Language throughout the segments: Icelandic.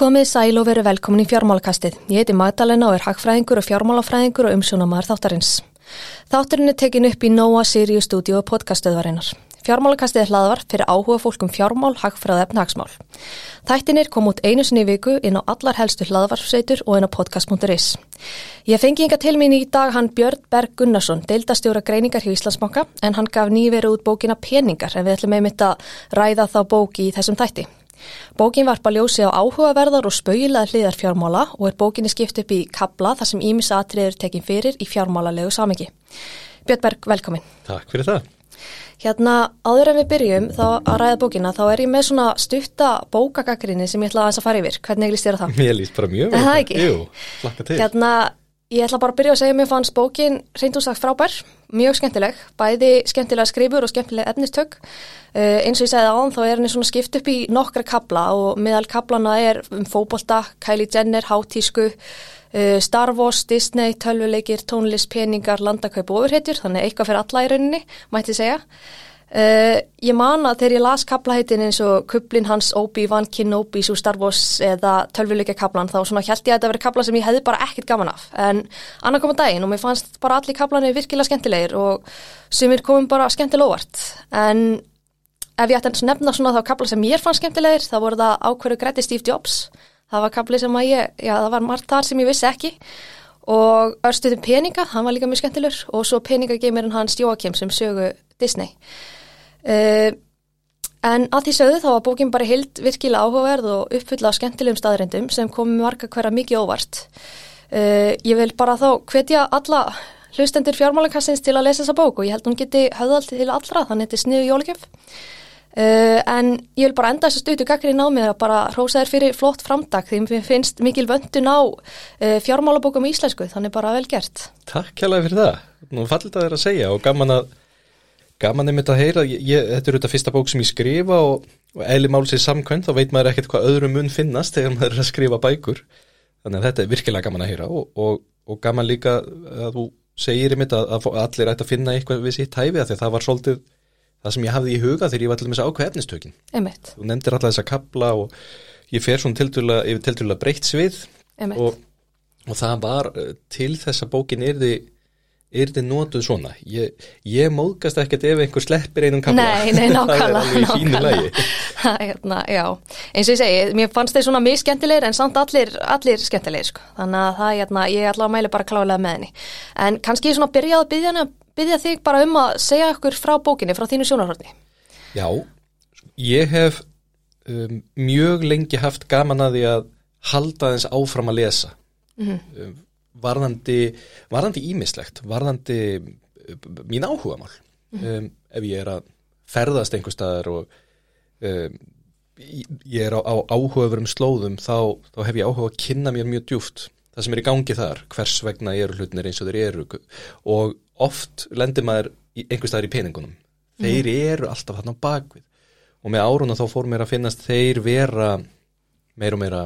Komið sæl og veru velkomin í fjármálakastið. Ég heiti Magdalena og er hagfræðingur og fjármálafræðingur og umsjónamaður þáttarins. Þátturinn er tekin upp í Nóa Sirius stúdíu og podcastöðvarinnar. Fjármálakastið er hlaðvar fyrir áhuga fólk um fjármál, hagfræð efn hagsmál. Þættinir kom út einu sinni í viku inn á allar helstu hlaðvarsveitur og inn á podcast.is. Ég fengi yngar til mín í dag hann Björn Berg Gunnarsson, deildastjóra greiningar hjá Íslandsbanka en hann gaf nýveru út bókina Peningar en við ætlum einmitt að ræða þá bóki í þessum þætti. Bókin varpa ljósi á áhugaverðar og spauðilega hliðar fjármála og er bókinni skipt upp í kabla þar sem Ímis atriður tekin fyrir í fjármálalegu samengi. Björn Berg, velkomin. Takk fyrir það. Hérna, áður en við byrjum þá að ræða bókina, þá er ég með svona stutta bókagakrinni sem ég ætla að, að fara yfir. Hvernig líst þér að það? Mér líst bara mjög vel. Það ekki? Jú, slakka til. Hérna, ég ætla bara að byrja að segja að mér fannst bókin reynd og sagt frábær, mjög skemmtileg, bæði skemmtilega skrifur og skemmtileg efnistök. Uh, eins og ég segði áðan þá er henni svona skipt upp í nokkra kabla og meðal kablana er um fókbólta, Kylie Jenner, hátísku, uh, Star Wars, Disney, tölvuleikir, tónlist, peningar, landakaup og ofurhetjur, þannig eitthvað fyrir alla í rauninni, mætti segja. Uh, ég man að þegar ég las kaplaheitin eins og kublin hans Obi-Wan Kenobi svo Star Wars eða tölvuleika kaplan þá svona held ég að þetta veri kapla sem ég hefði bara ekkert gaman af. En annar koma daginn og mér fannst bara allir kaplanir virkilega skemmtilegir og sem er komum bara skemmtilega óvart. En ef ég ætti að nefna svona þá kapla sem ég fannst skemmtilegir þá voru það ákverðu græti Steve Jobs. Það var kapli sem að ég, já það var margt þar sem ég vissi ekki. Og örstuðum peninga, hann var líka mjög skemmtilegur. Og svo peningageimurinn hans Joakim sem sögu Disney Uh, en að því sögðu þá var bókin bara hild virkilega áhugaverð og uppfulla á skemmtilegum staðrindum sem komi marga hverja mikið óvart. Uh, ég vil bara þá hvetja alla hlustendur fjármálakassins til að lesa þessa bók og ég held hún geti höðald til allra þannig að þetta er sniðu jólugjöf. Uh, en ég vil bara enda þess að stutu gaggrinn á mig að bara hrósa þér fyrir flott framdag því mér finnst mikil vöndun á fjármálabókum í íslensku þannig bara vel gert. Takk kjærlega fyrir það. Nú fallit að þér að segja og gaman að Gaman er mitt að heyra, ég, ég, þetta er auðvitað fyrsta bók sem ég skrifa og, og eðli málsið samkvæmt, þá veit maður ekkert hvað öðrum mun finnast þegar maður er að skrifa bækur. Þannig að þetta er virkilega gaman að heyra og, og, og gaman líka að þú segir í mitt að, að allir ætti að finna eitthvað við sitt hæfi að því að það var svolítið það sem ég hafði í huga þegar ég var til þess að ákveða efnistökin. Einmitt. Þú nefndir alltaf þessa kabla og ég fer svona yfir tildulega breytt svið og það var eh, til þess að bókin erði er þið nótuð svona? Ég, ég móðgast ekkert ef einhver sleppir einum kamla Nei, nei, nákvæmlega hérna, Já, eins og ég segi mér fannst þeir svona mjög skemmtilegir en samt allir, allir skemmtilegir sko. þannig að það, hérna, ég er alltaf að mæla bara klálega með henni. En kannski ég svona byrjaði að byggja, byggja þig bara um að segja okkur frá bókinni, frá þínu sjónarhörni Já, ég hef um, mjög lengi haft gaman að því að halda þess áfram að lesa. Mm -hmm. um, varðandi, varðandi ímislegt, varðandi mín áhugamál mm. um, ef ég er að ferðast einhver staðar og um, ég er á, á áhugaverum slóðum þá, þá hef ég áhuga að kynna mér mjög djúft það sem er í gangi þar, hvers vegna eru hlutinir eins og þeir eru og oft lendir maður einhver staðar í peningunum þeir mm. eru alltaf hann á bakvið og með áruna þá fór mér að finnast þeir vera meira og meira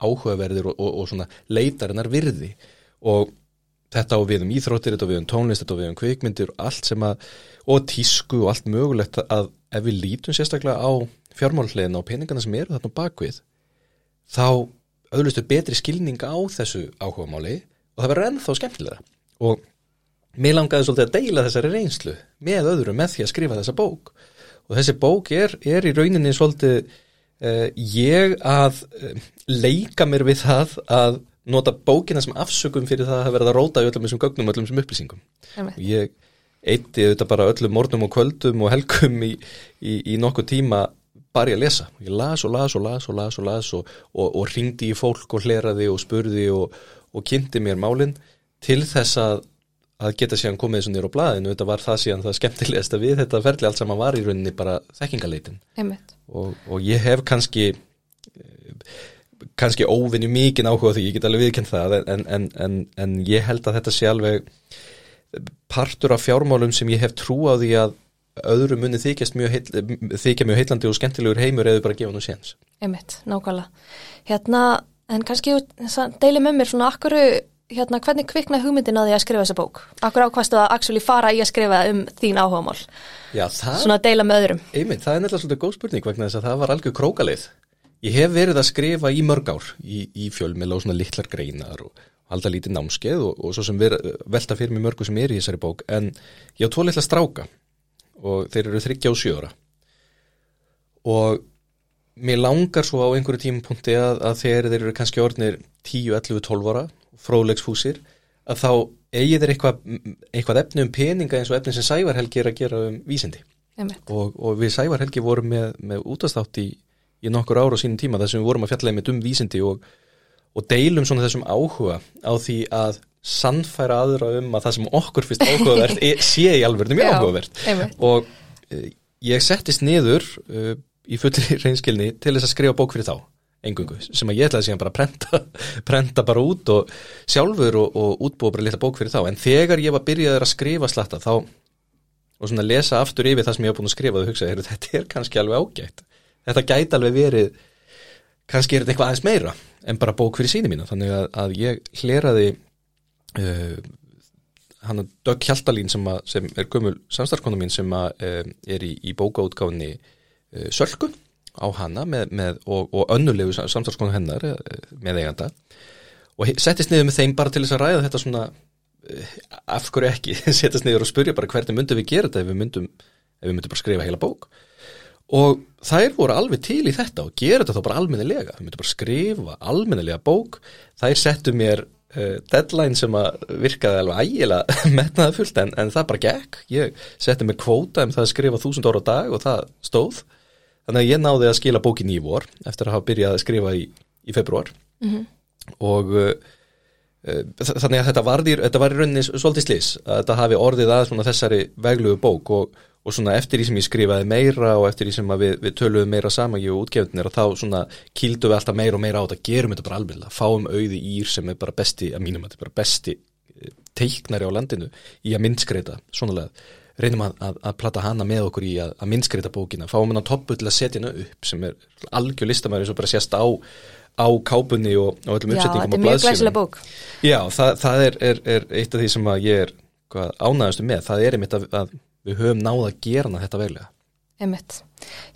áhugaverðir og, og, og svona leitarinnar virði. Og þetta á við um íþróttir, þetta á við um tónlist, þetta á við um kvikmyndir og allt sem að, og tísku og allt mögulegt að ef við lítum sérstaklega á fjármálhlegin og peningana sem eru þarna bakvið þá auðvistu betri skilning á þessu áhugamáli og það verður ennþá skemmtilega og mér langaði svolítið að deila þessari reynslu með öðru með því að skrifa þessa bók. Og þessi bók er, er í rauninni svolítið uh, ég að uh, leika mér við það að nota bókina sem afsökum fyrir það að verða róta í öllum þessum gögnum öllum þessum upplýsingum Amen. ég eitti þetta bara öllum mornum og kvöldum og helgum í, í, í nokkuð tíma bara ég að lesa ég las og las og las og las og las og, og, og ringdi í fólk og hleraði og spurði og, og kynnti mér málinn til þess að, að geta síðan komið þessu nýra á blæðinu þetta var það síðan það skemmtilegast að við þetta ferli. Allt saman var í rauninni bara þekkingaleitin og ég hef kannski kannski óvinni mikið áhuga því, ég get alveg viðkend það. En, en, en, en ég held að þetta sé alveg partur af fjármálum sem ég hef trú á því að öðru munni þykjast mjög, heil, þykja mjög heillandi og skemmtilegur heimur eða bara gefa nú séns. Einmitt, nákvæmlega. Hérna, en kannski deili með mér svona akkur, hérna, hvernig kvikna hugmyndin að því að skrifa þessa bók? Akkur ákvæmstu að actually fara í að skrifa um þín áhuga mál? Já, það... Svona að deila með öðrum. Einmitt, það er nefnilega svolítið góð spurning vegna þess að það var algjör krókalið ég hef verið að skrifa í mörg ár í, í fjölmil og svona litlar greinar og halda lítið námskeið og, og svo sem ver, velta fyrir mig mörgu sem er í þessari bók en ég á tvo litla stráka og þeir eru þryggja og sjöra og mér langar svo á einhverju tímapunkti að, að þegar þeir eru kannski orðnir 10, 11, 12 ára fróðlegsfúsir að þá eigi þeir eitthvað, eitthvað efni um peninga eins og efni sem Sævar Helgi er að gera um vísindi. Og, og við Sævar Helgi vorum með, með útastátt í, í nokkur ára á sínum tíma þar sem við vorum að fjalla með um vísindi og, og deilum svona þessum áhuga á því að sannfæra aðra um að það sem okkur fyrst áhugavert er, sé í alverðinu mjög áhugavert. og e, ég settist niður e, í fulli reynskilni til þess að skrifa bók fyrir þá engungu, sem að ég ætlaði síðan bara að prenta, prenta bara út og sjálfur og, og útbúa bara lilla bók fyrir þá. En þegar ég var byrjaður að skrifa slatta þá og svona lesa aftur yfir það sem ég hef búin að skrifa og hugsa, þetta er kannski alveg ágætt. Þetta gæti alveg verið kannski er þetta eitthvað aðeins meira en bara bók fyrir síni mína, þannig að, að ég hleraði uh, hann að Dögg Hjaltalín sem, að, sem er gömul samstarfkona mín sem að, uh, er í, í bókaútgáðinni uh, Sölku á hana með, með, og, og önnulegu samstarfskonu hennar eh, með eiganda. Og settist niður með þeim bara til þess að ræða þetta svona eh, af hverju ekki, settist niður og spurja bara hvernig myndum við gera þetta ef við myndum, ef við myndum bara skrifa heila bók? Og þær voru alveg til í þetta og gera þetta þá bara almennilega. Við myndum bara skrifa almennilega bók. Þær settu mér uh, deadline sem að virkaði alveg ægilega metnaði fullt en, en það bara gekk. Ég setti mér kvóta um það að skrifa þúsund ára á dag og það stóð Þannig að ég náði að skila bókin í vor eftir að hafa byrjað að skrifa í, í februar mm -hmm. og uh, þannig að þetta var, í, þetta var í rauninni svolítið slis að þetta hafi orðið að þessari vegluðu bók og, og svona eftir því sem ég skrifaði meira og eftir því sem við, við töluðum meira saman í útgefnir og þá svona kýldu við alltaf meira og meira á þetta, gerum þetta bara alveg fáum auði ír sem er bara besti að mínum að þetta er bara besti eh, teiknari á landinu í að myndskreita svona leið reynum að, að, að platta hana með okkur í að, að minnskreita bókina, fáum hann á toppu til að setja hana upp sem er algjör listamæri sem bara sést á, á kápunni og, og öllum uppsetningum og blaðsjum. Já, þetta er mjög glæsileg bók. Já, það, það er, er, er eitt af því sem ég er ánægastu með, það er einmitt að við höfum náða að gera hana þetta veglega. Einmitt.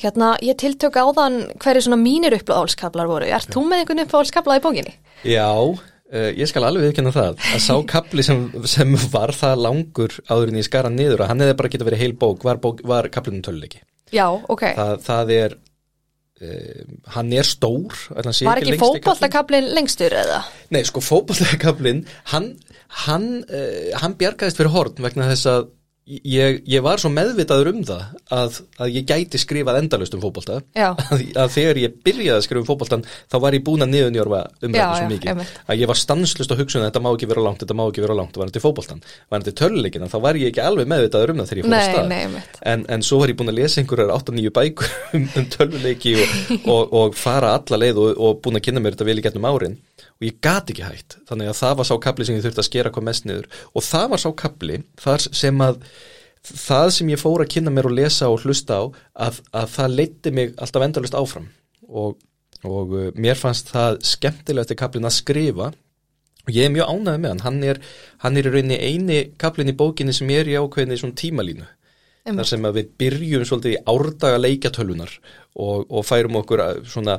Hérna, ég tiltök á þann hverju svona mínir uppláðskablar voru. Er þú með einhvern uppláðskabla í bókinni? Já, Uh, ég skal alveg viðkynna það að sá kapli sem, sem var það langur áður en ég skara niður að hann hefði bara getið verið heil bók, var, var kaplinu töluleiki. Já, ok. Það, það er, uh, hann er stór. Var ekki fókballakablin lengstur eða? Nei, sko fókballakablin, hann, hann, uh, hann bjargaðist fyrir horn vegna þess að Ég, ég var svo meðvitaður um það að, að ég gæti skrifað endalust um fókbólta að, að þegar ég byrjaði að skrifa um fókbóltan þá var ég búin að niðunjörfa umræðu svo mikið. já, að ég var stanslust á hugsunum að þetta má ekki vera langt, þetta má ekki vera langt, var þetta fókbóltan var þetta töluleikina, þá var ég ekki alveg meðvitaður um það þegar ég fór að stað. en, en svo var ég búin að lesa einhverjar 8-9 bækur um, um töluleiki og, og, og fara alla leið og, og búin að kynna mér þetta vel í getnum árin og ég gati ekki hægt þannig að það var sá kapli sem ég þurfti að skera hvað mest niður. Og það var sá kapli þar sem að það sem ég fór að kynna mér og lesa og hlusta á að, að það leiti mig alltaf endalust áfram. Og, og uh, mér fannst það skemmtilegt til kaplin að skrifa. Og ég er mjög ánæðið með hann. Hann er, hann er í rauninni eini kaplin í bókinni sem er í ákveðinni svona tímalínu. Emme. þar sem við byrjum svolítið í árdaga leikjatölunar og, og færum okkur svona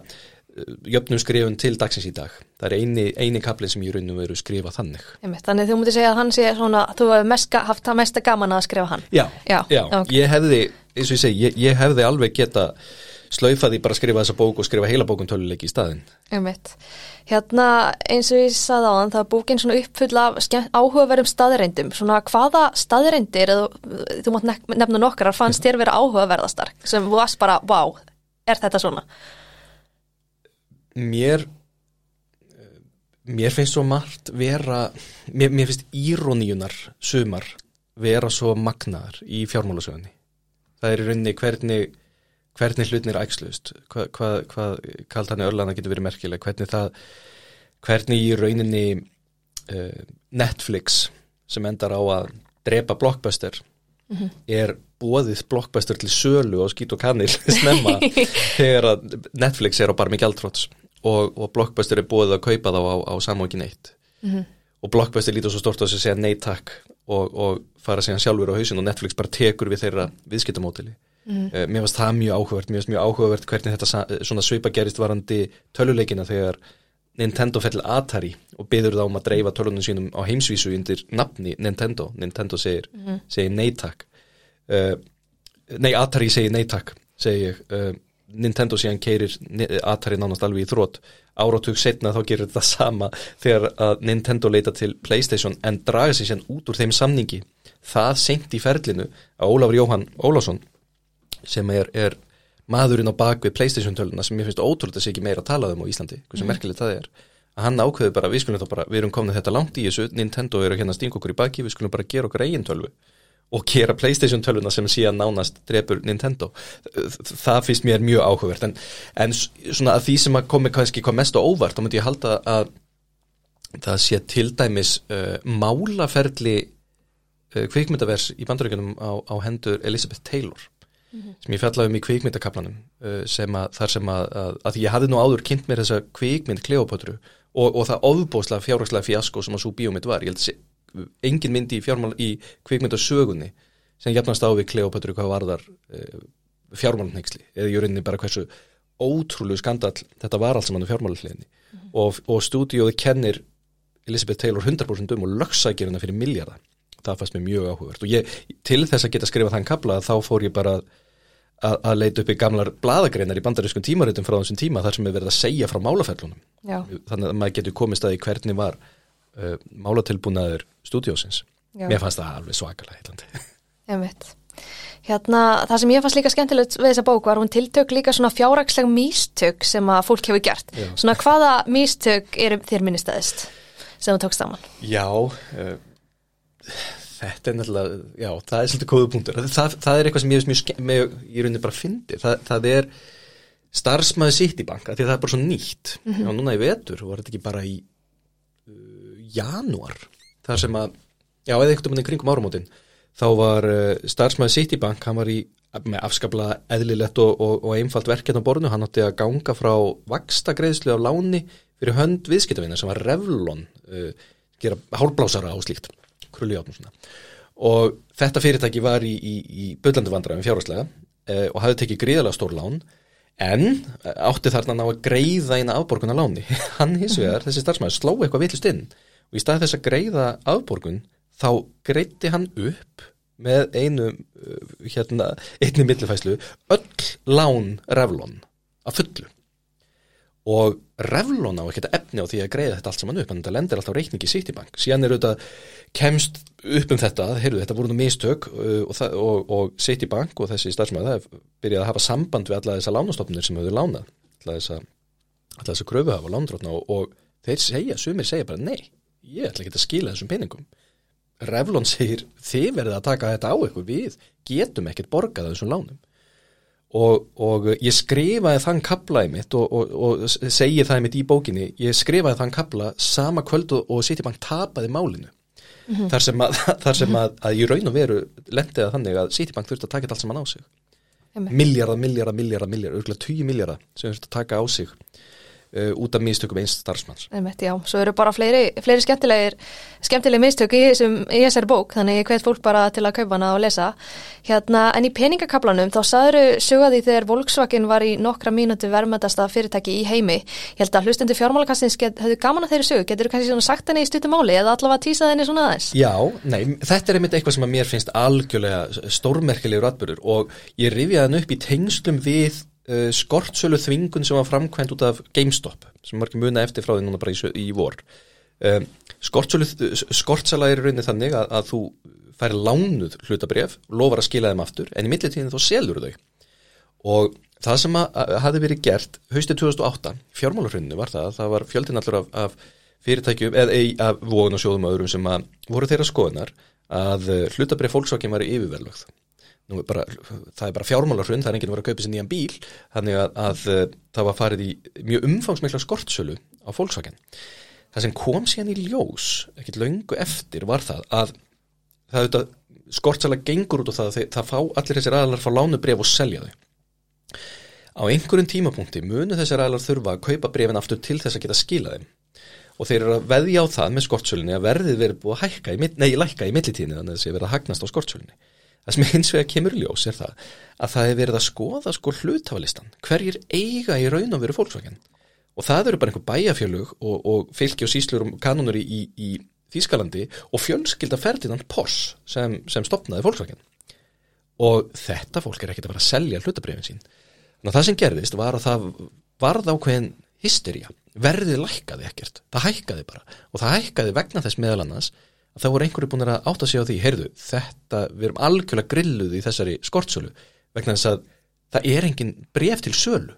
jöfnum skrifun til dagsins í dag það er eini, eini kaplinn sem ég raun og veru skrifa þannig Einmitt, Þannig þú mútið segja að hann sé svona þú hefði haft það mesta gaman að skrifa hann Já, já, já okay. ég hefði eins og ég segi, ég, ég hefði alveg geta slaufaði bara að skrifa þessa bók og skrifa heila bókun töluleiki í staðin Einmitt. Hérna eins og ég saði á hann það er bókin svona uppfull af áhugaverðum staðreindum, svona hvaða staðreindir, þú mátt nefna nokkrar fannst þér vera áhugaverðastar sem varst bara, wow, er þetta svona? Mér mér finnst svo margt vera mér, mér finnst íróníunar sumar vera svo magnaðar í fjármálasögunni. Það er í rauninni hvernig hvernig hlutnir ægslust hvað, hvað, hvað kalt hann í Örlanda getur verið merkileg. Hvernig það hvernig í rauninni uh, Netflix sem endar á að drepa blockbuster mm -hmm. er bóðið blockbuster til sölu og skýt og kannil snemma þegar að Netflix er á barmi gældtróts og, og Blockbuster er búið að kaupa þá á, á samókin eitt mm -hmm. og Blockbuster lítur svo stort á þess að segja nei takk og, og fara síðan sjálfur á hausin og Netflix bara tekur við þeirra viðskiptamótili mm. uh, mér finnst það mjög áhugavert mér finnst mjög áhugavert hvernig þetta svona svipa gerist varandi töluleikina þegar Nintendo fell Atari og byður þá um að dreifa tölunum sínum á heimsvísu undir nafni Nintendo Nintendo segir, mm. segir neytak uh, nei Atari segir neytak segir uh, Nintendo síðan keirir Atari nánast alveg í þrótt áratug setna þá gerir þetta sama þegar að Nintendo leita til Playstation en draga sér síðan út úr þeim samningi. Það senkt í ferlinu að Ólafur Jóhann Ólásson sem er, er maðurinn á bakvið Playstation töluna sem ég finnst ótrúlega að sé ekki meira að tala um á Íslandi, hversu mm. merkilegt það er að hann ákveði bara, við skulum þá bara, við erum komin þetta langt í þessu, Nintendo eru hérna sting okkur í baki við skulum bara gera okkar eigin tölvu og gera Playstation tölvuna sem síðan nánast drefur Nintendo, það finnst mér mjög áhugavert, en, en svona að því sem að komi kannski hvað mest og óvart, þá myndi ég halda að það sé til dæmis uh, málaferli uh, kvikmyndavers í bandaríkunum á, á hendur Elizabeth Taylor mm -hmm. sem ég fjallaði um í kvikmyndakaplanum uh, sem að þar sem að, að, að ég hafði nú áður kynnt mér þessa kvikmynd Kleopatru og, og það ofbóslega fjárhagslega fjasko sem að svo bíómynd var, ég held að engin myndi í, í kvikmyndasögunni sem jafnast á við Kleopatru hvað varðar uh, fjármálunhengsli eða ég rauninni bara hversu ótrúlegu skandal þetta var allt saman á fjármálunhleginni mm -hmm. og, og stúdíóði kennir Elizabeth Taylor 100% um og lögsækir hennar fyrir miljardar það fannst mér mjög áhugavert. Og ég, til þess að geta skrifað þann kabla þá fór ég bara að, að leita upp í gamlar bladagreinar í bandarískun tímaritum frá þessum tíma þar sem er verið að segja frá málafellunum Já. þannig að maður getur komist að í hvernig var uh, málatilbúnaður stúdiósins. Mér fannst það alveg svakalega heilandi. Ég veit. Hérna, það sem ég fannst líka skemmtilegt við þessa bók var hún tiltök líka svona fjárraksleg místök sem að fólk hefur gert. Já. Svona hvaða místök er þér minnistæðist sem þú tókst saman? Já, uh, Þetta er náttúrulega, já, það er svolítið kóðu punktur. Það, það er eitthvað sem ég veist mjög, mjög í rauninni bara fyndi. Það, það er starfsmæði sitt í banka, því það er bara svo nýtt. Mm -hmm. Já, núna í vetur, var þetta ekki bara í januar, þar sem að, já, eða eitthvað með kringum áramótin, þá var uh, starfsmæði sitt í bank, hann var í, með afskapla eðlilegt og, og, og einfalt verkefn á borðinu, hann átti að ganga frá vaksta greiðslu á láni fyrir hönd viðskiptavinnar sem var Revlon, uh, gera hálblásara á slíkt krulli átnum svona. Og þetta fyrirtæki var í, í, í böllandi vandræðum fjárhastlega eh, og hafði tekið gríðalega stór lán en eh, átti þarna ná að greiða eina afborgun að láni. Hann hins vegar, þessi starfsmæður, sló eitthvað vitlust inn og í stað þess að greiða afborgun þá greiði hann upp með einu eh, hérna, einni millifæslu öll lán Revlon að fullu. Og Revlon á ekkert efni á því að greiða þetta allt saman upp en þetta lendir alltaf reikningi í Citibank. Síðan er auðvitað kemst upp um þetta heyrðu þetta voru nú mistök uh, og, og, og Citibank og þessi starfsmæði það byrjaði að hafa samband við alla þessa lánastofnir sem hefur lánað alla þessa, þessa kröfuhafa lándrótna og, og þeir segja, sumir segja bara nei, ég ætla ekki að skila þessum peningum Revlon segir þið verðið að taka þetta á ykkur við getum ekkert borgað þessum lánum Og, og ég skrifaði þann kabla í mitt og, og, og segi það í mitt í bókinni, ég skrifaði þann kabla sama kvöldu og Citibank tapaði málinu. Mm -hmm. Þar sem, að, þar sem að, að ég raun og veru lendiða þannig að Citibank þurfti að taka þetta allt saman á sig. Miljardar, miljardar, miljardar, miljardar, örgulega 20 miljardar sem þurfti að taka á sig uh, út af mistökum einst starfsmanns. Einmitt, Já, svo eru bara fleiri, fleiri skemmtilegir skemmtileg mistök í, sem, í þessari bók þannig ég hvet fólk bara til að kaupa hana og lesa. Hérna, en í peningakablanum þá saður sögði þegar Volkswagen var í nokkra mínúti verðmættasta fyrirtæki í heimi. Ég held að hlustundi fjármálakassins höfðu gaman að þeirri sög, getur þú kannski sagt henni í stuttumáli eða allavega tísað henni svona aðeins? Já, nei, þetta er einmitt eitthvað sem að mér finnst algjörlega stórmerkilegur atbyrgur og ég rifjaði hann upp í tengslum við uh, skortsölu þvingun sem var framkvæmt út af GameStop sem var ekki muna eftir frá því núna bara í, í vor. Um, skortsölu skortsala er raunin þannig að, að þú færi lánuð hlutabref lofar að skila þeim aftur en í millitíðin þá selur þau. Og það sem hafi verið gert haustið 2008 fjármálarhrauninu var það að það var fjöldin allur af, af fyrirtækjum eða af vóðun og sjóðum og öðrum sem að voru þeirra skoðunar að hlutabref fólksvákjum var yfirverlögð bara, það er bara fjármálarhrund, það er enginn að vera að kaupa sér nýjan bíl þannig að, að eh, það var farið í mjög umfangsmikla skortsölu á fólksvaken. Það sem kom síðan í ljós, ekkert laungu eftir, var það að það auðvitað skortsala gengur út og það, það, fá allir þessir aðalar fá lánu bref og selja þau. Á einhverjum tímapunkti munu þessir aðalar þurfa að kaupa brefin aftur til þess að geta skila þeim og þeir eru að veðja á það með skortsölunni að verðið verið búið að hækka í, nei, lækka í millitíðinni þannig að þessi verið að hagnast á skortsölunni það sem hins vegar kemur í ljós er það að það er verið að skoða sko hlutafalistan. Hverjir eiga í raun og veru Volkswagen? Og það eru bara einhver bæjafjölug og, og fylki og síslur og kanonur í, í, Þískalandi og fjölskylda Ferdinand Poss sem, sem stopnaði Volkswagen. Og þetta fólk er ekkert að vera að selja hlutabrifin sín. Að það sem gerðist var að það varð ákveðin hysteria, verðið lækkaði ekkert, það hækkaði bara. Og það hækkaði vegna þess meðal annars það voru einhverju búin að átta sig á því, heyrðu þetta, við erum algjörlega grilluð í þessari skortsölu vegna þess að það er engin bref til sölu.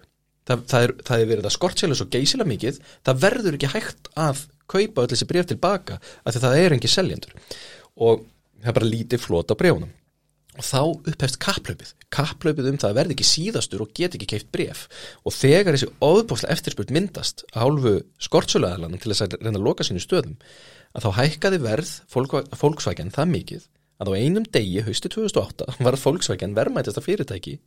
Það, það, er, það er verið að skortsölu svo geysilega mikið, það verður ekki hægt að kaupa öll þessi bref tilbaka af því það er engin seljendur. Og það er bara lítið flót á brefunum og þá upphefst kapplaupið kapplaupið um það verði ekki síðastur og get ekki keift bref og þegar þessi óðbóðslega eftirspurt myndast hálfu skortsöluæðalanum til þess að reyna að loka sínu stöðum að þá hækkaði verð fólksvækjan það mikið að á einum degi hausti 2008 var fólksvækjan verðmætasta fyrirtæki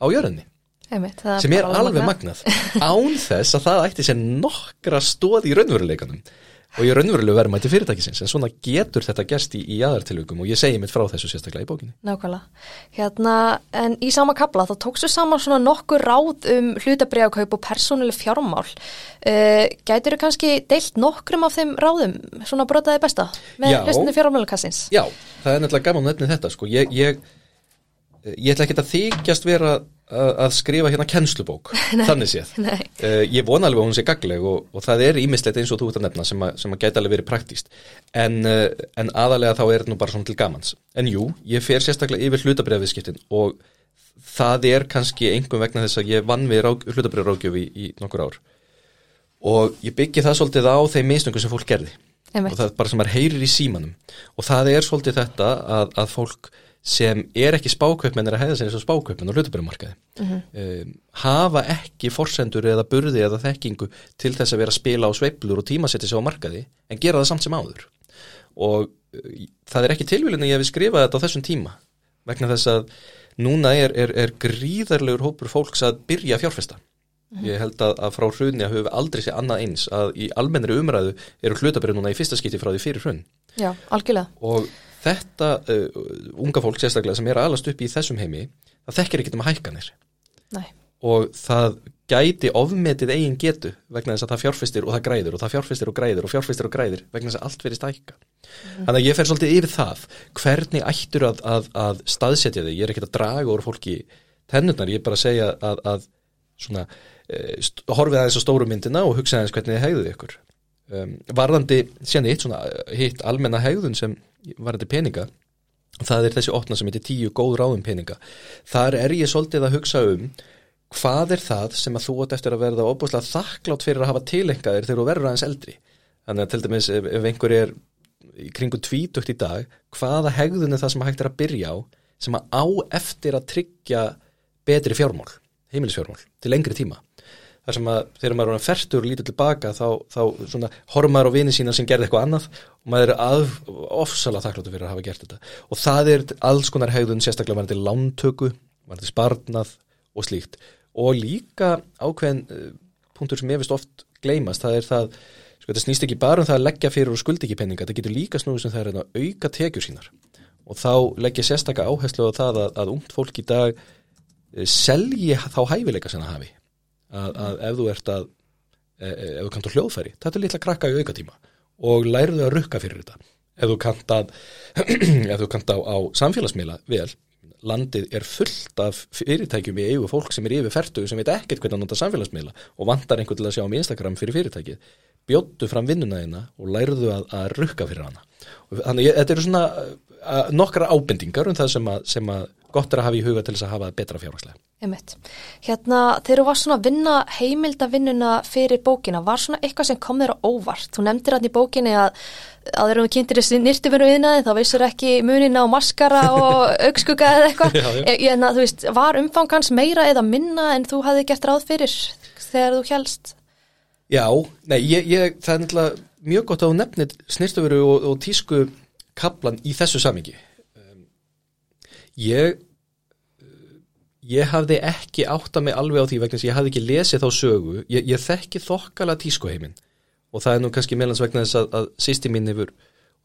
á jörðinni. Sem er alveg magnað. Án þess að það ætti sér nokkra stóð í raunveruleikanum og ég raunverulegu verðmætti fyrirtækisins en svona getur þetta gerst í, í aðartilugum og ég segi mitt frá þessu sérstaklega í bókinni. Nákvæmlega, hérna en í sama kabla þá tókstu saman svona nokkur ráð um hlutabriðakaup og persónuleg fjármál. Uh, Gætir þú kannski deilt nokkrum af þeim ráðum svona brotaði besta með hlustinu fjármálakassins? Já, það er nefnilega gaman að nefni þetta sko, ég, ég, ég ætla ekki að þykjast vera að skrifa hérna kennslubók nei, þannig séð. uh, ég vona alveg að hún sé gagleg og, og það er ímislegt eins og þú ert að nefna sem að, sem að gæti alveg verið praktíst en, uh, en aðalega þá er þetta nú bara svona til gamans. En jú, ég fer sérstaklega yfir hlutabriðaviðskiptin og það er kannski einhver vegna þess að ég vann við hlutabriðarákjöf í, í nokkur ár. Og ég byggi það svolítið á þeim misnöngum sem fólk gerði. Einmitt. og það er bara sem er heyrir í símanum. Og það er svolítið þetta að, að fólk sem er ekki spákaupmenn er að hæða sér eins og spákaupmenn og hlutabærumarkaði mm -hmm. um, hafa ekki forsendur eða burði eða þekkingu til þess að vera að spila á sveiblur og tímasetti sig á markaði en gera það samt sem áður og uh, það er ekki tilvílin að ég hef skrifað þetta á þessum tíma vegna þess að núna er, er, er gríðarlegur hópur fólks að byrja fjárfesta mm -hmm. ég held að, að frá hrunni að höfu aldrei sé annað eins að í almennri umræðu eru hlutabæru núna í fyrsta skipti frá því fyrir hrunn Já, algjörlega. Og þetta uh, unga fólk sérstaklega sem er alast upp í þessum heimi það þekkir ekkert um hækkanir Nei. og það gæti ofmetið eigin getu vegna þess að það fjárfistir og það græður og það fjárfistir og græður og fjárfistir og græður vegna þess að allt verist að hækka. Mm. þannig að ég fer svolítið yfir það. Hvernig ættur að, að, að staðsetja þig? Ég er ekkert að draga úr fólki tennurnar, ég er bara að segja að, að svona, e, horfið aðeins á stóru myndina og hugsa aðeins hvernig þið hegðuð ykkur um, varðandi sérni hitt, hitt almenna hegðun sem varandi peninga það er þessi opna sem heitir tíu góð ráðum peninga. Þar er ég svolítið að hugsa um hvað er það sem að þú átt eftir að verða óbúslega þakklátt fyrir að hafa tilengaðir þegar þú verður aðeins eldri. Þannig að til dæmis ef, ef einhver er í kringu tvítugt í dag hvaða hegðun er það sem hægt er að byrja á sem að á eftir að tryggja betri fjármál, heimilisfjármál til lengri tíma þar sem að þegar maður er færtur og lítur tilbaka þá, þá svona horfum á vini sína sem gerði eitthvað annað og maður er að, ofsala þakkláttu fyrir að hafa gert þetta. Og það er alls konar hegðun sérstaklega varandi lántöku, varandi sparnað og slíkt. Og líka ákveðin uh, punktur sem ég vist oft gleymast, það er það sko þetta snýst ekki bara um það að leggja fyrir og skuldi ekki penninga, þetta getur líka snúið sem það er að auka tekjur sínar. Og þá leggja sérstaklega áherslu á það að, að að, að ef þú ert að e, e, ef þú kant á hljóðfæri, þetta er litla krakka í aukatíma og læruðu að rukka fyrir þetta. Ef þú kant að ef þú kant á, á samfélagsmiðla vel, landið er fullt af fyrirtækjum í eigu fólk sem er yfir færtu sem veit ekkert hvernig að nota samfélagsmiðla og vantar einhvern til að sjá um Instagram fyrir fyrirtækið bjóttu fram vinnuna þína og læruðu að, að rukka fyrir hana. Og þannig þetta eru svona nokkra ábendingar um það sem að, sem að gott er að hafa í huga til þess að hafa betra fjárhagslega. Einmitt. Hérna þegar þú var svona að vinna heimildavinnuna fyrir bókina, var svona eitthvað sem kom þér á óvart? Þú nefndir hann í bókinu að að þegar þú kynntir þessi nýrtifinu viðnaði þá vissur ekki munin á maskara og aukskuga eða eitthvað. En þú veist, var umfangans meira eða minna en þú hafði gert ráð fyrir þegar þú helst? Já, nei, ég, ég, það er mjög gott að þú nefnir snirtufuru og, og tísku kaplan í þessu samingi. Um, ég, ég hafði ekki átta mig alveg á því vegna sem ég hafði ekki lesið þá sögu. Ég, ég þekki þokkala tískuheiminn og það er nú kannski meðlans vegna þess að, að sýsti mín hefur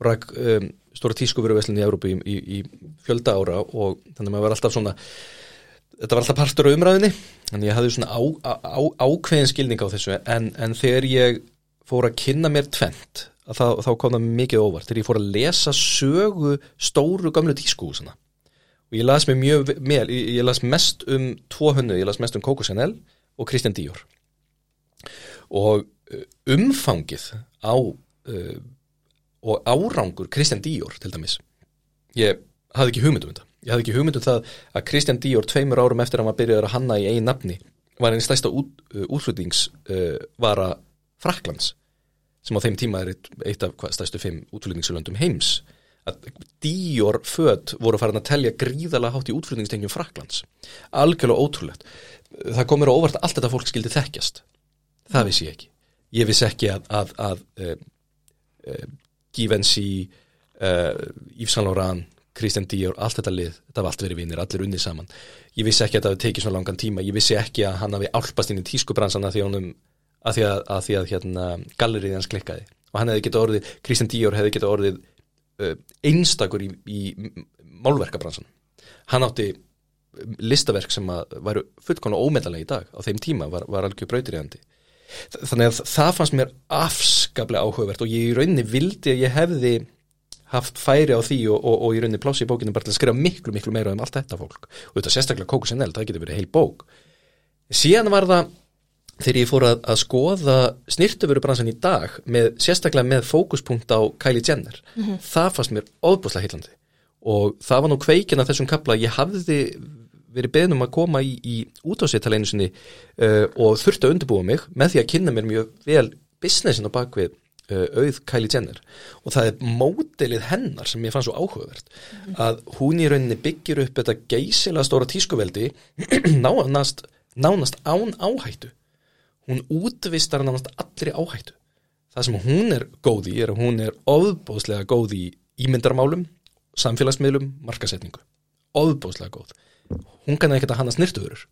rak um, stóra tískufuruveslinni í Európu í, í, í fjölda ára og þannig að maður var alltaf svona þetta var alltaf partur á umræðinni að ég hafði svona á, á, ákveðin skilning á þessu en, en þegar ég fór að kynna mér tvent þá, þá kom það mikið óvart. Þegar ég fór að lesa sögu stóru gamlu tískúsana og ég las mér mjög vel, ég, ég las mest um tvo hönnu, ég las mest um Coco Chanel og Christian Dior. Og uh, umfangið á uh, og árangur Christian Dior til dæmis. Ég hafði ekki hugmyndum þetta. Ég hafði ekki hugmyndum það að Christian Dior tveimur árum eftir að maður byrjaði að hanna í einn nafni var einn stæsta út, uh, útflutningsvara uh, Fraklands sem á þeim tíma er eitt, eitt af hvað, stæstu fimm útflutningslöndum heims að Dior född voru farin að telja gríðalega hátt í útflutningstengjum Fraklands algjörlega ótrúlegt. Það komur á óvart að allt þetta fólk skildi þekkjast. Það vissi ég ekki. Ég vissi ekki að, að, að uh, uh, Givenchy uh, Yves Saint Laurent Christian Dior, allt þetta lið, þetta var allt verið vinnir allir unnið saman, ég vissi ekki að þetta hafi tekið svona langan tíma, ég vissi ekki að hann hafi álpast inn í tískubransana því honum að því að, að, því að hérna, gallerið hans klikkaði. Og hann hefði getið orðið, Christian Dior hefði getið orðið uh, einstakur í, í málverkabransan hann átti listaverk sem að væru fullkona ómeðalega í dag. Á þeim tíma var, var algjör brautir í handi þannig að það fannst mér afskaplega áhugavert og ég í rauninni vildi að ég hefði haft færi á því og, og, og í rauninni plási í bókinu bara til að skrifa miklu, miklu meira um allt þetta fólk. Og þetta sérstaklega Kókus Enel, það getur verið heil bók. Síðan var það þegar ég fór að, að skoða snirtufurubransan í dag með, sérstaklega með fókuspunkt á Kylie Jenner mm -hmm. það fannst mér óbúslega heilandi og það var nú kveikin að þessum kapla ég hafði verið beðnum að koma í, í útáséttaleinu sinni uh, og þurfti að undirbúa mig með því að kynna mér mjög vel businessin á bakvið uh, auð Kylie Jenner og það er módelið hennar sem ég fann svo áhugavert mm. að hún í rauninni byggir upp þetta geysilega stóra tískuveldi nánast, nánast án áhættu hún útvistar nánast allri áhættu. Það sem hún er góð í er að hún er ofbóðslega góð í ímyndarmálum samfélagsmiðlum, markasetningu ofbóðslega góð. Hún kannar ekkert að hanna snirtuðurur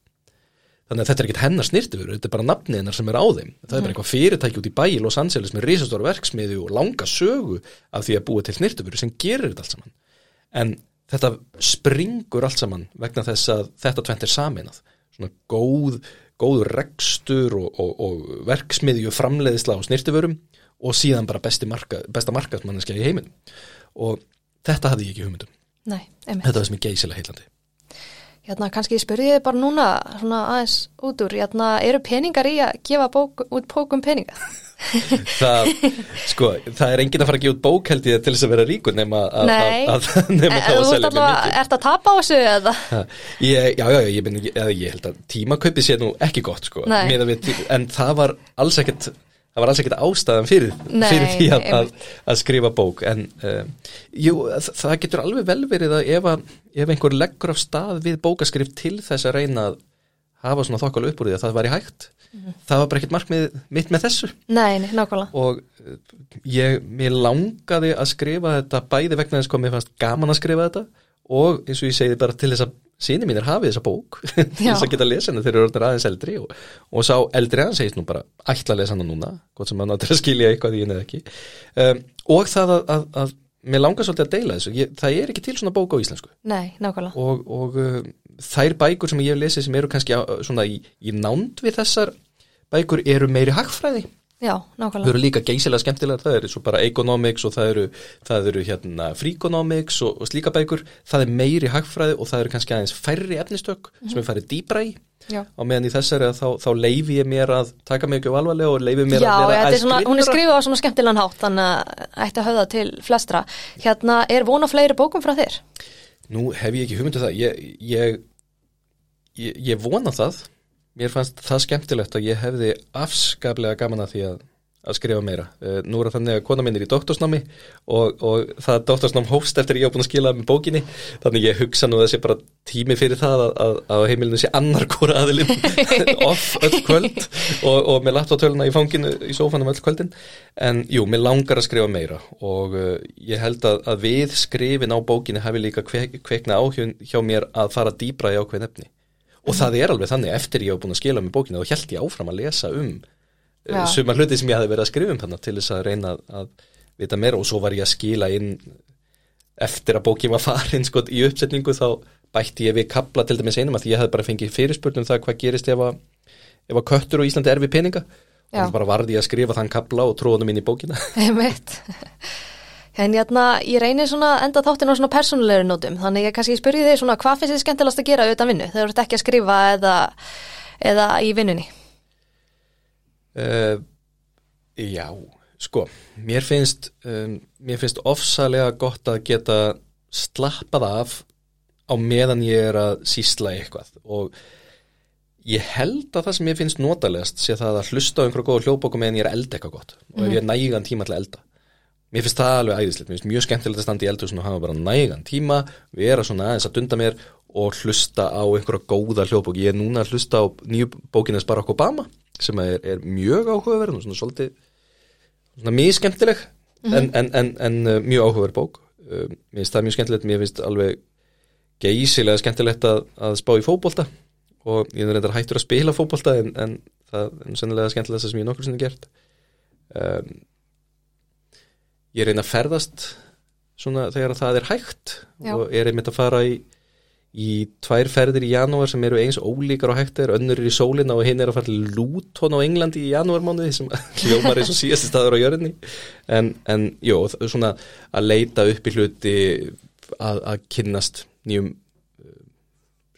þannig að þetta er ekkert hennar snirtuðurur þetta er bara nafni hennar sem er á þeim. Það er bara mhm. eitthvað fyrirtæki út í bæi Los Angeles með risastóra verksmiði og langa sögu af því að búa til snirtuðurur sem gerir þetta allt saman. En þetta springur allt saman vegna þess að þetta tvent er saminað svona góð, góð rekstur og, og, og verksmiðju framleiðisla á snirtuðurum og síðan bara marka, besta markaðsmanniska í heiminn og þetta hafði ég ekki hugmyndum Nei, þetta var sem ég geysilega heilandi Hérna, kannski spurði ég bara núna svona aðeins út úr, hérna, eru peningar í að gefa bók, út bókum peninga? Það, sko, það er engin að fara að gefa út bók held ég til þess að vera ríkur nema að, nema þá að selja mjög mikið. Er þetta að tapa á þessu eða? Ég, já, já, ég, ég, ég held að tímakaupi sé nú ekki gott, sko, við, en það var alls ekkert það var alls ekkert ástæðan fyrir, Nei, fyrir því að, að, að skrifa bók. En um, jú, það getur alveg vel verið að ef, að, ef einhver leggur af stað við bókaskrif til þess að reyna að hafa svona þokkala upp úr því að það væri hægt. Mm. það var bara ekkert markmið mitt með þessu. Nei, nákvæmlega. Og uh, ég, mér langaði að skrifa þetta bæði vegna þess að mér fannst gaman að skrifa þetta og eins og ég segi bara til þess að síni mín er hafið þessa bók þess að geta að lesa henni þegar þeir eru aðeins eldri og, og sá eldri hann segist nú bara ætla að lesa hann núna, gott sem að skilja eitthvað í henni eða ekki. Um, og það að, að, að mér langar svolítið að deila þessu. Ég, það er ekki til svona bók á íslensku. Nei, nákvæmlega. Og, og uh, þær bækur sem ég hef lesið sem eru kannski á, svona í, í nánd við þessar bækur eru meiri hagfræði Já, nákvæmlega. Þau eru líka geysilega skemmtilega, það eru svo bara economics og það eru, það eru hérna freakonomics og, og slíka bækur, það er meiri hagfræði og það eru kannski aðeins færri efnistök mm -hmm. sem er færri dýbra í Já. og meðan í þessari þá, þá leifi ég mér að taka mig ekki á alvarlega og leifi mér Já, að vera aðeins skrifra. Hún er skrifið á svona skemmtilegan hátt, þannig að ætti að höfða til flestra. Hérna, er vona fleiri bókum frá þér? Nú hef ég ekki hugmyndið um það, ég, ég, ég, ég vona það. Mér fannst það skemmtilegt að ég hefði afskaplega gaman að því að, að skrifa meira. Uh, nú er þannig að kona minn er í doktorsnámi og, og það doktorsnám hófst eftir ég á búin að skila með bókinni. Þannig ég hugsa nú þessi bara tími fyrir það að, að, að heimilinu sé annar kóra aðilinn off öll kvöld og, og með laptoptöluna í fanginu í sófanum öll kvöldin. En jú, mér langar að skrifa meira og uh, ég held að við skrifin á bókinni hafi líka kvek, kvekna áhjón hjá mér að fara dýbra í ákveðin efni og það er alveg þannig eftir ég hef búin að skila með bókinu þá held ég áfram að lesa um uh, suma hluti sem ég hafi verið að skrifa um þannig til þess að reyna að, vita meira og svo var ég að skila inn eftir að bókin var farin sko í uppsetningu þá bætti ég við kabla til dæmis einum að ég hafði bara fengið fyrirspurnum það hvað gerist ef að, ef að köttur og Íslandi er við peninga Já. og bara varði ég að skrifa þann kabla og tróðum inn í bókina. En hérna, ég reynir svona enda þáttin á svona persónulegri nótum, þannig ég kannski spyrji þig svona hvað finnst þið skemmtilegast að gera auðvitað vinnu? Þegar þú ert ekki að skrifa eða, eða í vinnunni? uh, Já, sko mér finnst um, mér finnst ofsalega gott að geta slappað af á meðan ég er að sísla eitthvað. Og ég held að það sem ég finnst notalegast sé það að hlusta á einhverja góða hljóðbóku meðan ég er að elda eitthvað gott. Og ef ég er nægan tíma til að elda mér finnst það alveg æðislegt, mér finnst mjög skemmtilegt að standa í eldur og hafa bara nægan tíma vera svona aðeins að dunda mér og hlusta á einhverja góða hljóðbók. Ég er núna að hlusta á nýju bókinnes Barack Obama sem er, er mjög áhugaverð og svona svolítið svona mjög skemmtileg en, en, en, en uh, mjög áhugaverð bók. Uh, mér finnst það mjög skemmtilegt, mér finnst alveg geysilega skemmtilegt að, að spá í fótbolta og ég er reyndar hættur að spila fótbolta en, en það er sennilega skemmtilegast sem ég nokkur sinni gert. Um, ég reyna að ferðast svona þegar það er hægt Já. og er einmitt að fara í í tvær ferðir í janúar sem eru eins ólíkar og hægt er, önnur er í sólina og hinn er að fara til Luton á Englandi í janúarmánuði sem hljómar eins og síðasti staður á jörðinni. En, en jú, svona að leita upp í hluti að, að kynnast nýjum eh,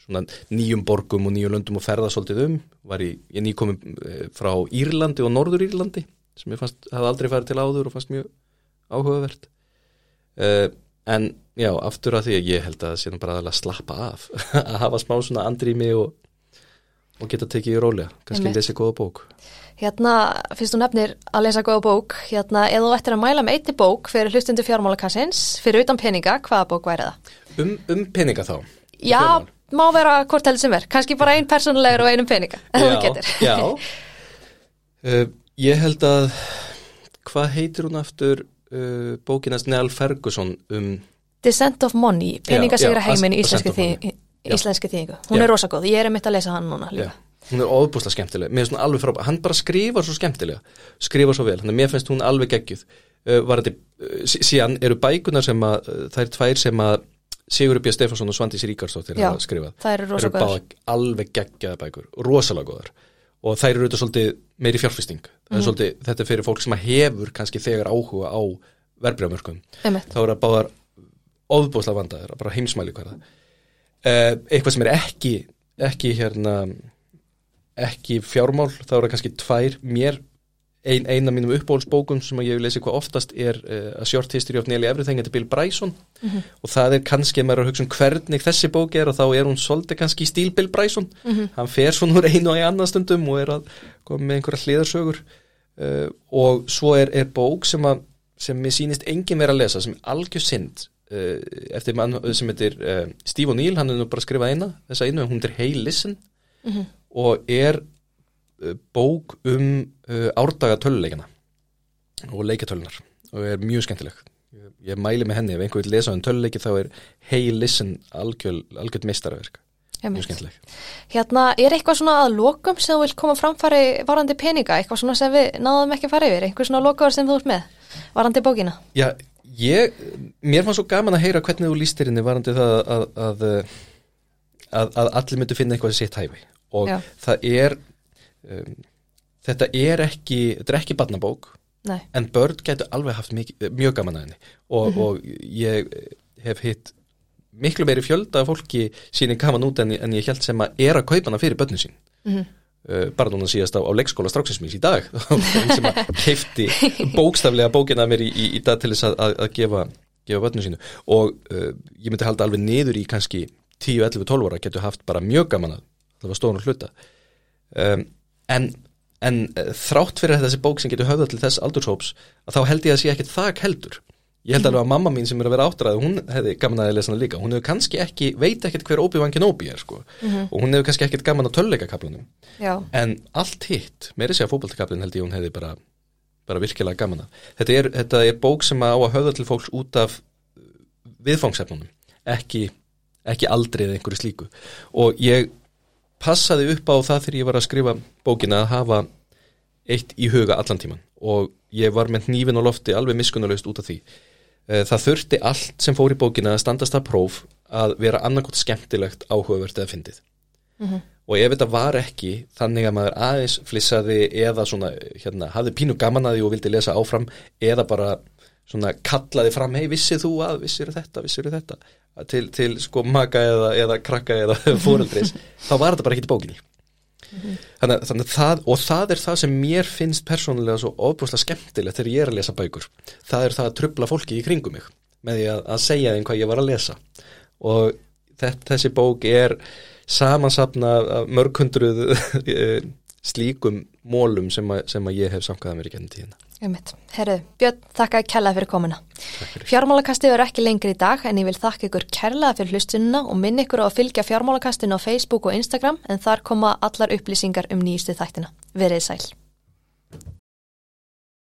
svona nýjum borgum og nýjum löndum og ferða svolítið um. Var í, ég nýkomum eh, frá Írlandi og Norður Írlandi sem ég fannst, hafði aldrei farið til áður og fannst mjög áhugavert. Uh, en já, aftur að því að ég held að það sé bara að slappa af. Að hafa smá svona andrými og, og geta tekið í rólega. Kannski lesa góða bók. Hérna, fyrst þú nefnir að lesa góða bók, hérna, ef þú ættir að mæla með einni bók fyrir hlustundu fjármálakassins, fyrir utan peninga, hvaða bók væri það? um, um peninga þá? Já, Fjármál. má vera hvort heldur sem er, kannski bara ein persónulegur og einum peninga, ef þú getur. já. Uh, ég held að hvað heitir hún aftur uh, bókinast Neal Ferguson um Descent of Money, peningasigra já, heiminn í íslenski, of Money. þý, Já. íslenski þýðingu. Hún Já. er rosa góð, ég er einmitt að lesa hann núna líka. hún er óbúslega skemmtileg. Mér finnst hún alveg frábæð, hann bara skrifar svo skemmtilega. Skrifar svo vel, mér finnst hún alveg geggjuð. Uh, síðan eru bækunar sem að, það er tvær sem að Sigur Björn Stefansson og Svandís Ríkarsdóttir skrifað. það eru eru báða alveg geggjaða bækur. Rosalega góðar og þær eru auðvitað svolítið meiri fjárfesting. Mm Mhm. svolítið, þetta er fyrir fólk sem að hefur kannski þegar áhuga á verbreyðamörkum þá er það báðar óðbúslega vandaðir, bara heimsmæli hverða uh, eitthvað sem er ekki ekki hérna ekki fjármál, þá er það kannski tvær mér, ein, ein af mínum uppbólsbókum sem að ég vil lesi hvað oftast er uh, A Short History of Nearly Everything þetta er Bill Bryson. Og það er kannski ef maður er að hugsa um hvernig þessi bók er og þá er hún svolítið kannski í stíl Bill Bryson. Hann fer svona úr einu og í annan stundum og er að koma með einhverja hliðarsögur. Uh, og svo er, er bók sem að sem mér sýnist engin vera að lesa sem er algjör synd uh, eftir mann sem heitir Steve O'Neill, hann er nú bara að skrifa eina þessa einu, hún er Hey Listen. Og er bók um uh, árdaga töluleikana og leikatölunar og er mjög skemmtileg. Ég, mæli með henni, ef einhver vil lesa um töluleiki þá er Hey Listen algjör, algjör meistaraverk, mjög skemmtileg. Hérna, er eitthvað svona að lokum sem þú vilt koma framfæri varandi peninga, eitthvað svona sem við náðum ekki að fara yfir, einhver svona lokaður sem þú ert með varandi bókina? Já, ég, mér fannst svo gaman að heyra hvernig þú lístir henni varandi það að, að, að, að allir myndu finna eitthvað sitt hæfi. Og Já. það er um, þetta er ekki þetta er ekki barnabók Nei, en börn getur alveg haft mikið, mjög gaman að henni. Og, Mhm. og ég hef hitt miklu meiri fjölda af fólki síni gaman út en, en ég held sem að er að kaupa hana fyrir börnin sín. Mhm. uh, bara núna síðast á, á leikskóla stráksinsmís í dag. Sem að keifti bókstaflega bókina mér í, í, í dag til þess að, að, að gefa, gefa börnum sínu. Og uh, ég myndi halda alveg niður í kannski 10, 11, 12 ára getur haft bara mjög gaman að það var stóðan hluta. Um, en, en uh, þrátt fyrir að þessi bók sem getur höfða til þess aldurshóps að þá held ég að sé ekkit þak heldur. Ég held alveg að mamma mín sem er að vera áttræð hún hefði gaman að lesa hana líka, hún hefur kannski ekki veit ekkit hver Obi-Wan Kenobi er sko. Og hún hefur kannski ekkit gaman að tölleika kaplanum já, en allt hitt, meiri segja fótboltakaplin held ég hún hefði bara, bara virkilega gaman að þetta er, þetta er bók sem á að höfða til fólks út af viðfangsefnunum. Ekki, ekki aldrei eða einhverju slíku. Og ég passaði upp á það þegar ég var að skrifa bókina að hafa eitt í huga allan tíman og ég var með nývin og lofti alveg miskunnalaust út af því. Uh, það þurfti allt sem fór í bókina að standast að próf að vera annarkot skemmtilegt áhugavert eða fyndið. Og ef þetta var ekki þannig að maður aðeins flissaði eða svona, hérna, hafði pínu gaman að því og vildi lesa áfram eða bara svona kallaði fram hei, vissið þú að, vissir þetta, vissir þetta til, til sko maka eða, eða krakka eða fóreldris þá var þetta bara ekki til bókinni. Þannig, þannig það, og það er það sem mér finnst persónulega svo ofbúslega skemmtilegt þegar ég er að lesa bækur. Það er það að trubla fólki í kringum mig með því að, að segja þeim hvað ég var að lesa. Og þetta, þessi bók er samansapna mörg hundruð slíkum mólum sem, að, sem að ég hef samkvæðað mér í gennum tíðina. Herru, Björn, þakka kærlega fyrir komuna. Fjármálakastið er ekki lengri í dag en ég vil þakka ykkur kærlega fyrir hlustununa og minn ykkur á að fylgja fjármálakastinu á Facebook og Instagram en þar koma allar upplýsingar um nýjustu þættina. Verið sæl.